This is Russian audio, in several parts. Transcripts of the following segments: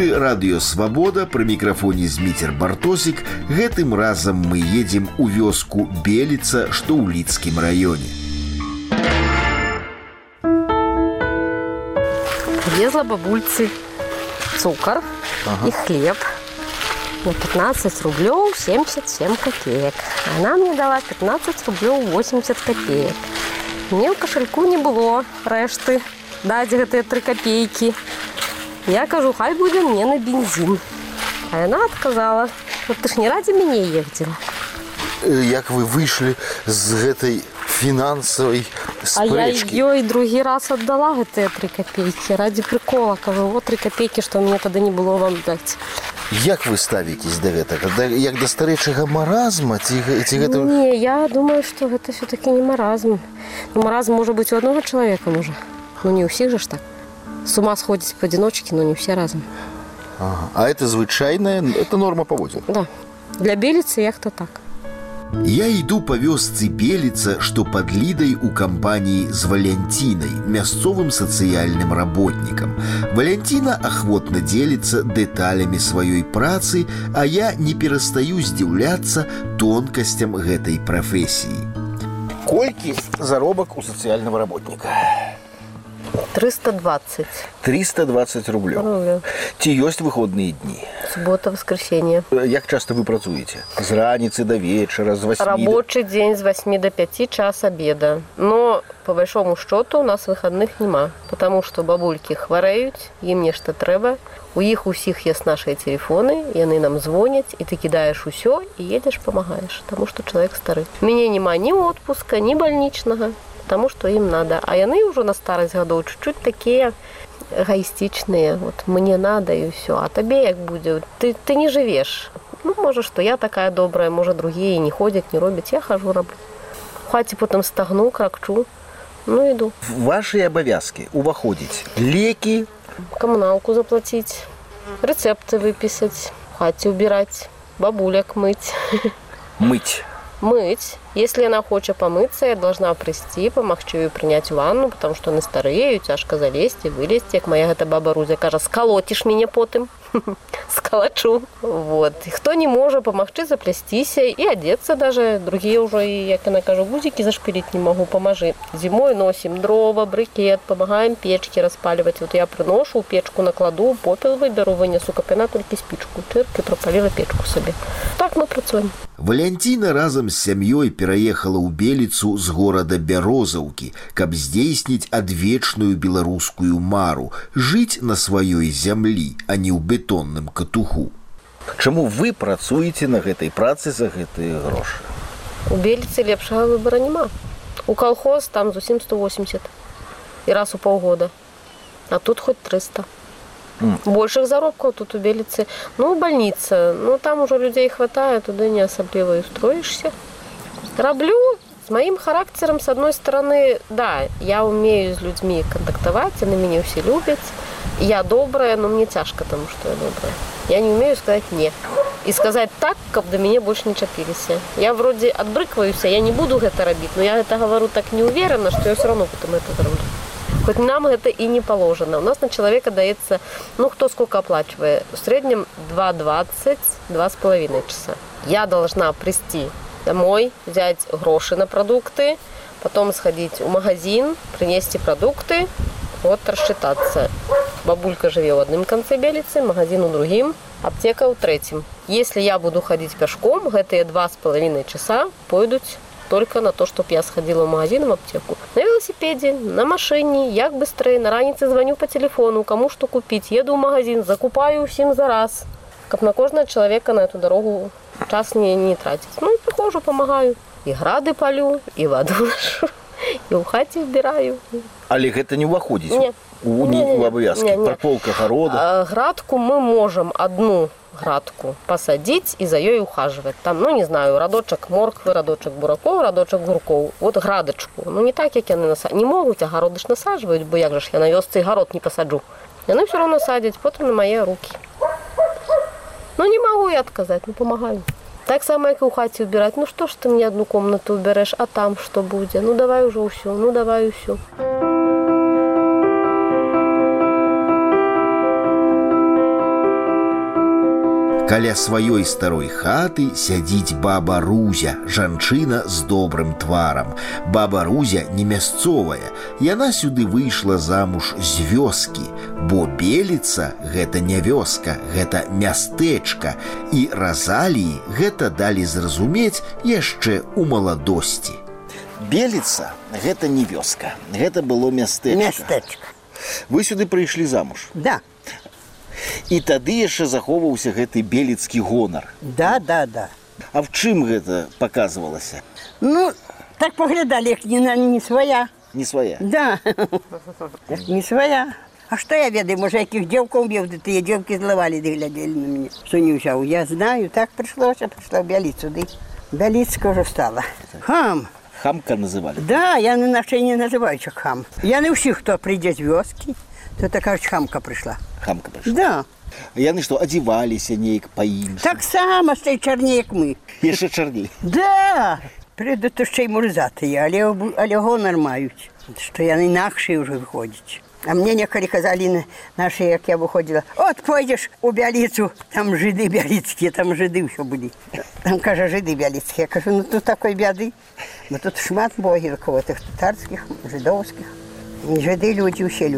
эфіры радыёвабода пры мікрафоне зміцер бартосік гэтым разам мы едзем у вёску беліца што ў лідскім раёне Везла бабульцы цукар ага. і хлеб на 15 рублёў 77 копеек она мне дала 15 рублёў 80 копеек мне ў кашальку не было рэшты даць гэтыя тры копейкі я кажу хай будзе мне на бензин а яна адказала вот ты ж не радзе мяне ездзіла як вы выйшлі з гэтай фінансавай А я ёй другі раз аддала гэтыя тры копейкі ради прикола кажу вот тры копейкі што мне тады не было вам даць Як вы ставіцесь да гэтага да, як да старэйшага маразма ці, ці гэта не я думаю что гэта все-таки не маразм ну, маразм можа быть у одного чалавека можа ну не ўсіх же ж так с ума сходзіць поадзіночкі но не все разам ага. А это звычайная это норма паводзіл да для беліцы як то так Я іду па вёсцы беліца, што пад лідай у кампаніі з валянцінай, мясцовым сацыяльным работнікам. Валянціна ахвотна дзеліцца дэталямі сваёй працы, а я не перастаю здзіўляцца тонкасцям гэтай прафесіі. Колькі заробак у сацыяльнага работніка. 320. 320 рублёў. Рублёў. Ці ёсць выходныя дні? Суббота, воскресенье. Як часта вы працуеце? З раніцы да вечара, з 8 Рабочий день с 8 до 5 час обеда. Но по большому счету у нас выходных нема, потому что бабульки хварэюць, ім нешта трэба. У іх усіх есть наши телефоны, яны нам звоняць, і ты кидаешь усё і едешь помогаешь, потому что человек стары. У мяне няма ні отпуска, ні больничного, потому что им надо. А яны уже на старость годов чуть-чуть такие эгоистичные. Вот мне надо и все. А тебе як будет? Ты, ты не живешь. Ну, может, что я такая добрая, может, другие не ходят, не робят. Я хожу, роблю. В хаті потім стагну, кракчу. Ну, иду. Ваши абавязкі уваходзіць лекі, Коммуналку заплатить, рецепты выписать, в хате убирать, бабуляк мыть. мыць. Мыть. Если она хочет помыться, я должна прийти, помогчу ей принять ванну, потому что они старые, тяжко залезть и вылезть. Как моя эта баба Рузя каже, сколотишь меня потом. Сколочу. Вот. И кто не может помогчи заплестися и одеться даже. Другие уже, и, як она каже, гузики зашпилить не могу, поможи. Зимой носим дрова, брикет, помогаем печки распаливать. Вот я приношу, печку накладу, попел выберу, вынесу капена только спичку. Тырк и пропалила печку себе. Так мы працуем. Валянціна разам з сям'ёй пераехала ў беліцу з горада бярозаўкі, каб здзейсніць адвечную беларускую мару, жыць на сваёй зямлі, а не ў бетонным катуху. Чаму вы працуеце на гэтай працы за гэтыя грошы? У беліцы лепшага выбора няма. У колхоз там зусім 180 і раз у полгода. А тут хоть 300. М. Больших заробкаў тут у беліцы. Ну, больница. Ну, там уже людей хватает, туды не асабліва і устроишься. Раблю с моим характером, с одной стороны, да, я умею с людьми контактовать, они меня все любят. Я добрая, но мне тяжко тому, что я добрая. Я не умею сказать «не». И сказать так, каб до меня больше не чапіліся. Я вроде отбрыкваюся, я не буду гэта рабіць, но я это говорю так не уверенно, что я все равно потом это зроблю. Хоть нам это и не положено. У нас на человека дается, ну, кто сколько оплачивает. В среднем 2,20, 2,5 часа. Я должна прийти домой, взять гроши на продукты, потом сходить в магазин, принести продукты, вот рассчитаться. Бабулька живет в одном конце Белицы, магазин у другим, аптека у третьем. Если я буду ходить пешком, гэтые два с половиной часа пойдут только на то, чтобы я сходила в магазин, в аптеку. На велосипеде, на машине, як быстрее, на ранице звоню по телефону, кому что купить, еду в магазин, закупаю всем за раз. Как на кожного человека на эту дорогу час не, не тратить. Ну, и прихожу, помогаю. И грады полю, и воду ношу, и у хате вбираю. Але гэта не ўваходзіць Не. у, Не, не, у не. абавязкі. Не, не. Прополка города. А, Градку мы можем одну градку посадить и за ей ухаживать. Там, ну не знаю, радочек морквы, радочек бураков, радочек гурков. Вот градочку. Ну не так, як яны насаджують. Не можуть, а городи ж насаджують, бо як же ж я на вёсцы і город не посаджу. Яны все равно садять, потім на мої руки. Ну не могу я отказать, ну помогаю. Так само, як і у хаті убирать. Ну що ж ти мені одну комнату убереш, а там що буде? Ну давай уже все, ну давай все. Каля сваёй старой хаты сядзіць баба Рузя, жанчына з добрым тварам. Баба Рузя не мясцовая. Яна сюды выйшла замуж з вёскі, бо беліца гэта не вёска, гэта мястэчка. І разаліі гэта далі зразумець яшчэ ў маладосці. Беліца гэта не вёска. Гэта было мястэчка. Мястэчка. Вы сюды прыйшлі замуж. Да. І тады яшчэ захоўваўся гэты беліцкі гонар. Да, да, да. А в чым гэта паказвалася? Ну, так поглядали, як не, на- не своя. Не свая. Да. не своя. А что я ведаю, може, яких дівків б'єв, де ті дівки зливали, де глядели на мене. Що не взяв? Я знаю, так прийшлося, прийшла в Бяліцю, де. Бяліцька вже стала. Хам. Хамка называли. Да, я не на не називаю як хам. Я не всіх, хто прийде з вёски, то така ж хамка прийшла. Хамка прыйшла. Да. Яны што адзіваліся неяк па-іншаму. Так само стає чорні, як ми. Яшчэ чарней. Да, прийду то ще й мурзати, але, обу- але гонор мають, що я інакше вже виходять. А мені неколи казали на- наші, як я виходила, от пойдеш у Бяліцю, там жиди бяліцькі, там жиди все були. Там каже, жиди бяліцькі. Я кажу, ну тут такої бяди. Бо тут шмат богів, кого тих татарських, жидовських. Жиди люди, усі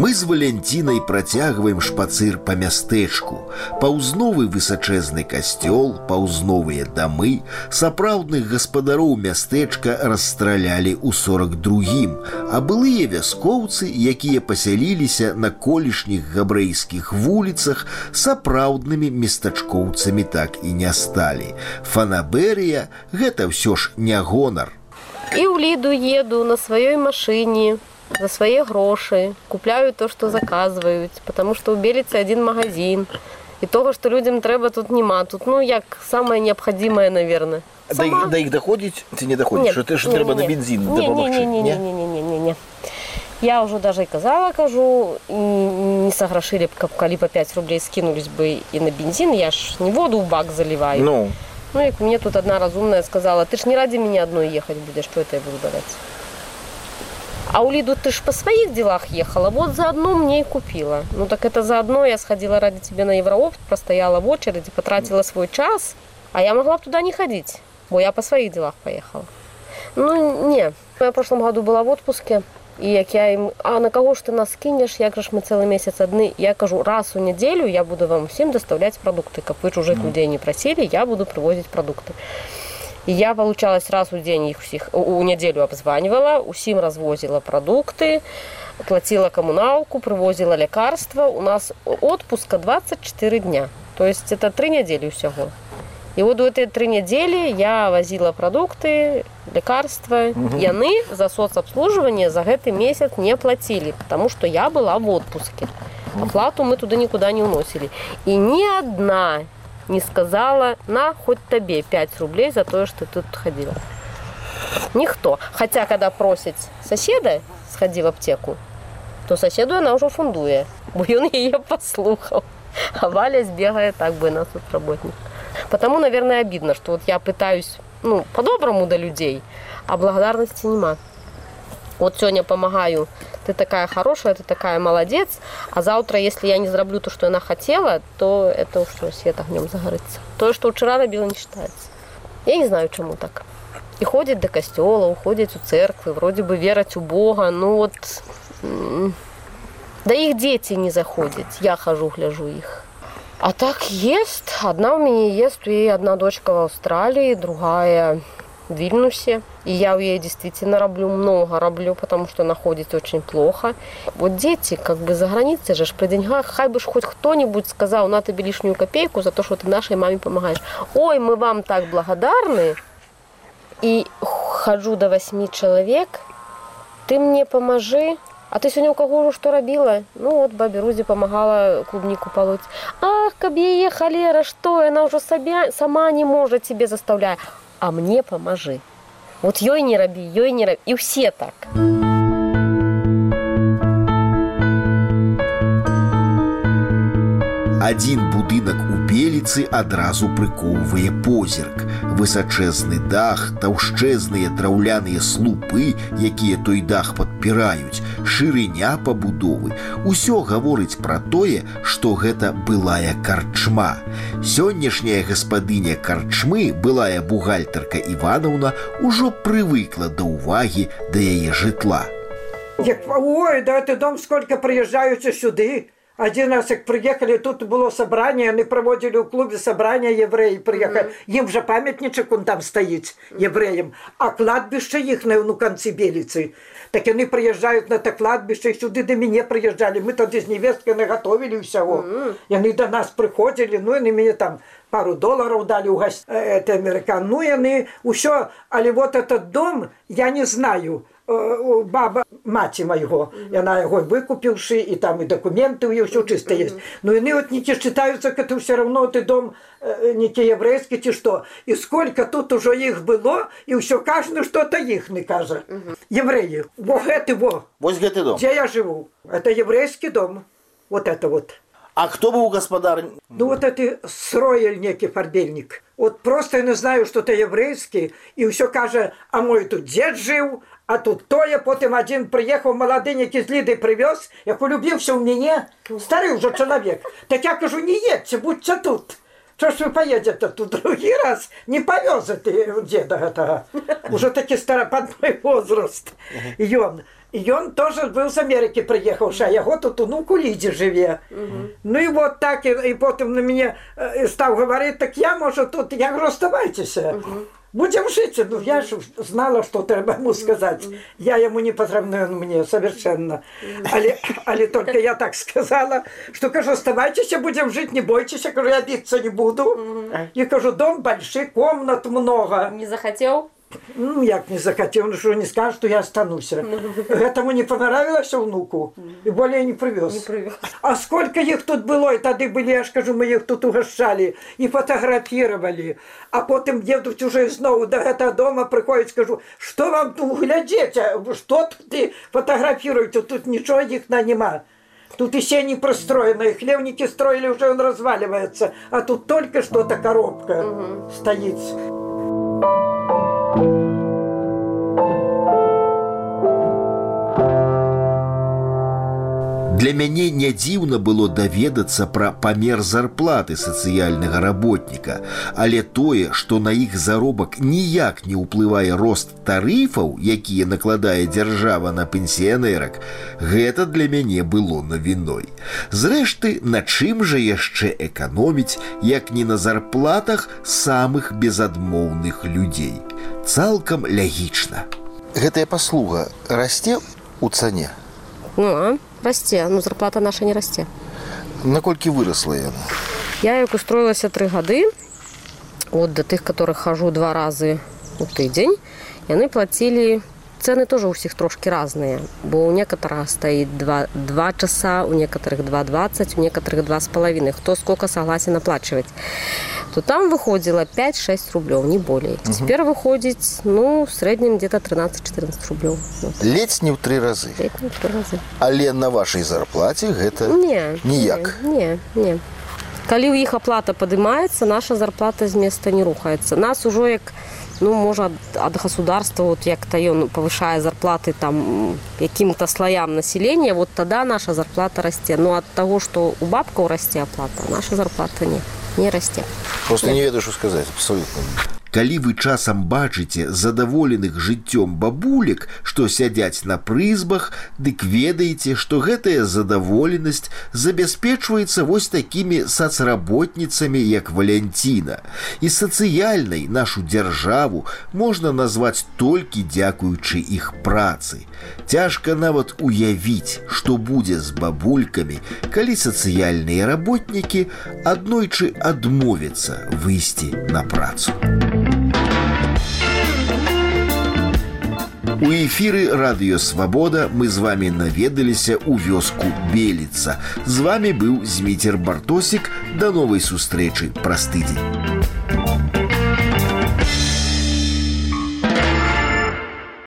Мы з Валянцінай працягваем шпацыр па мястэчку. Паўзновы высачэзны касцёл, паўзновыя дамы, сапраўдных гаспадароў мястэчка расстралялі ў 42, а былыя вяскоўцы, якія пасяліліся на колішніх габрэйскіх вуліцах, сапраўднымі местачкоўцамі так і не сталі. Фанаберыя гэта ўсё ж не гонар. И в Лиду еду на своей машине за свои гроши, купляю то, что заказывают, потому что у Белицы один магазин. И того, что людям треба, тут нема. Тут, ну, як самое необходимое, наверное. Да, іх- да іх доходзіць ці не доходзіць? Нет, Що ти що не, треба не, на не. бензин Не, допомогти? Не, не, не, не, не, не, не, не. Я уже даже и казала, кажу, и не согрошили, б, как коли по 5 рублей скинулись бы и на бензин, я ж не воду в бак заливаю. Ну, Ну, и мне тут одна разумная сказала, ты ж не ради меня одной ехать будешь, что это я буду давать. А у Лиду ты ж по своих делах ехала, вот заодно мне и купила. Ну так это заодно я сходила ради тебя на Евроопт, простояла в очереди, потратила свой час, а я могла бы туда не ходить, бо я по своих делах поехала. Ну, не. Я в прошлом году была в отпуске, і як я їм, а на кого ж ти нас кинеш, як же ж ми цілий місяць одні? Я кажу, раз у неділю я буду вам всім доставляти продукти. Как вы чужих людей не просили, я буду привозить продукти. И я, получалось, раз у день их всех, у- неделю обзванивала, усім развозила продукты, платила коммуналку, привозила лекарства. У нас отпуска 24 дня. То есть это три недели всего. И вот в эти три недели я возила продукты, лекарства. И они за соцобслуживание за этот месяц не платили, потому что я была в отпуске. Оплату мы туда никуда не уносили. И ни одна не сказала, на, хоть тебе 5 рублей за то, что ты тут ходила. Никто. Хотя, когда просит соседа, сходи в аптеку, то соседу она уже фундує, бо он ее послухал. А Валя сбегает так бы нас тут работник. Потому, наверное, обидно, что вот я пытаюсь, ну, по-доброму до людей, а благодарности нема. Вот сегодня помогаю, ты такая хорошая, ты такая молодец, а завтра, если я не зараблю то, что она хотела, то это уж свет огнем загорится. То, что вчера робила, не считается. Я не знаю, чему так. И ходит до костела, уходит у церкви, вроде бы верить у Бога, ну вот... Да их дети не заходят, я хожу, гляжу их. А так есть. Одна у меня есть, и одна дочка в Австралии, другая в Вильнюсе. И я ей действительно раблю, много раблю, потому что находится очень плохо. Вот дети, как бы за границей же при деньгах, хай бы ж хоть кто-нибудь сказал, на тебе лишнюю копейку за то, что ты нашей маме помогаешь. Ой, мы вам так благодарны. И хожу до восьми человек, ты мне поможи. А ты сегодня у кого что робила? Ну вот бабе Рузе помогала клубнику полоть. Ах, каб ей холера, что, она уже собя- сама не может тебе заставляя. А мне поможи. Вот ей не роби, ей не роби. И все так. Адзін будынак у беліцы адразу прыкоўвае позірк. Высачэзны дах, таўшчэзныя драўляныя слупы, якія той дах падпіраюць, шырыня пабудовы. Усё гаворыць пра тое, што гэта былая карчма. Сённяшняя гаспадыня карчмы, былая бухгалтарка Іванаўна, ужо прывыкла да ўвагі да яе жытла. Як, ой, да ты дом сколько приезжаются сюды. Один раз, як приехали, тут было собрание, они проводили в клубе собрание, евреи приехали. Mm. Им же памятничек он там стоит, евреям. А кладбище их на ну, конце Белицы. Так они приезжают на это кладбище, и сюда до меня приезжали. Мы тогда с невесткой наготовили всего. Mm -hmm. И они до нас приходили, ну, и они мне там пару долларов дали у гость... это американ. Ну, и они все, але вот этот дом, я не знаю, Э, баба маці майго яна яго выкупіўшы і там і дакументы ў ўсё чыста есть Ну яны вот некі чытаюцца это все равно ты дом э, некі яўрэйскі ці што і сколько тут ужо іх было і ўсё кажна что-то іхны кажа евреі во гэты во Вось гэты дом. дзе я жыву это еврейскі дом вот это вот А хто быў гаспадар? Ну вот это строіль некі фарбельнік вот просто я не знаю что то еврейскі і ўсё кажа а мой тут дзед жыў а тут тое потым адзін прыехаў малады які з ліды прывёз як улюбіўся ў мяне стары ўжо чалавек так я кажу не едце будьце тут Що ж ви поїдете тут другий раз? Не повезе ти деда гэтага. Уже такі старопадной возраст. І ён. І ён тоже быў з Амерыкі прыехаўшы, а яго тут унук у лідзе жыве. Ну і вот так і, і потым на мяне э, стаў гаварыць, так я можа тут, я говорю, оставайтеся. Будем жить. Ну, я же знала, что треба ему сказать. Я ему не потребна мне совершенно. Але, але только я так сказала, что, кажу, оставайтесь, будем жить, не бойтесь. Я говорю, я биться не буду. И кажу, дом большой, комнат много. Не захотел? Ну, як не захотел, ну что не скажет, что я останусь. Этому не понравилось внуку. И более не привез. Не привез. А сколько их тут было, и тогда были, я ж кажу, мы их тут угощали и фотографировали. А потом едут уже снова до этого дома, приходят, скажу, что вам тут глядите, что тут и фотографируете, тут ничего их нема. Тут еще не простроено, и хлевники строили, уже он разваливается. А тут только что-то коробка стоит. thank you. Для мяне не дзіўна было даведацца пра памер зарплаты сацыяльнага работніка, але тое, што на іх заробак ніяк не ўплывае рост тарыфаў, якія накладае дзяржава на пенсіянерак, гэта для мяне было навіной. Зрэшты, на чым жа яшчэ эканоміць, як не на зарплатах самых безадмоўных людзей. Цалкам лягічна. Гэтая паслуга расце ў цане. Ну, а? Расце, ну зарплата наша не расце. Наколькі вырасла яна? Я як устроилася тры гады от да тых которых хожу два разы у тыдзень яны платілі цены тоже у всех трошки разныя бо у некоторых стаіць два два часа у некоторых 220 у некоторых два с половиной хто сколько согласен оплачивать то там выходило 5-6 рублёў не болей угу. теперь выходзіць ну в среднем где-то 13-14 рублёў вот. Ледзь не ў тры разы. Ледь не в три разы. Але на вашай зарплаце гэта Не, ніяк. Не, не. Калі ў іх аплата падымаецца, наша зарплата з места не рухаецца. Нас ужо як ну можа ад государства вот як то ён повышае зарплаты там якім-то слоям населения вот тогда наша зарплата расце но от того что у бабкаў расце аплата наша зарплата не не расце Просто не ведаю, што сказаць абсолютно. Калі вы часам бачыце задаволеных жыццём бабулек, што сядзяць на прызбах, дык ведаеце, што гэтая задаволенасць забяспечваецца вось такімі сацработніцамі, як Валянціна. І сацыяльнай нашу дзяржаву можна назваць толькі дзякуючы іх працы. Цяжка нават уявіць, што будзе з бабулькамі, калі сацыяльныя работнікі аднойчы адмовяцца выйсці на працу. У эфіры радыёвабода мы з вами наведаліся ў вёску Беліца. З вами быў Зміцер Бартосік да новай сустрэчы праз тыдзень.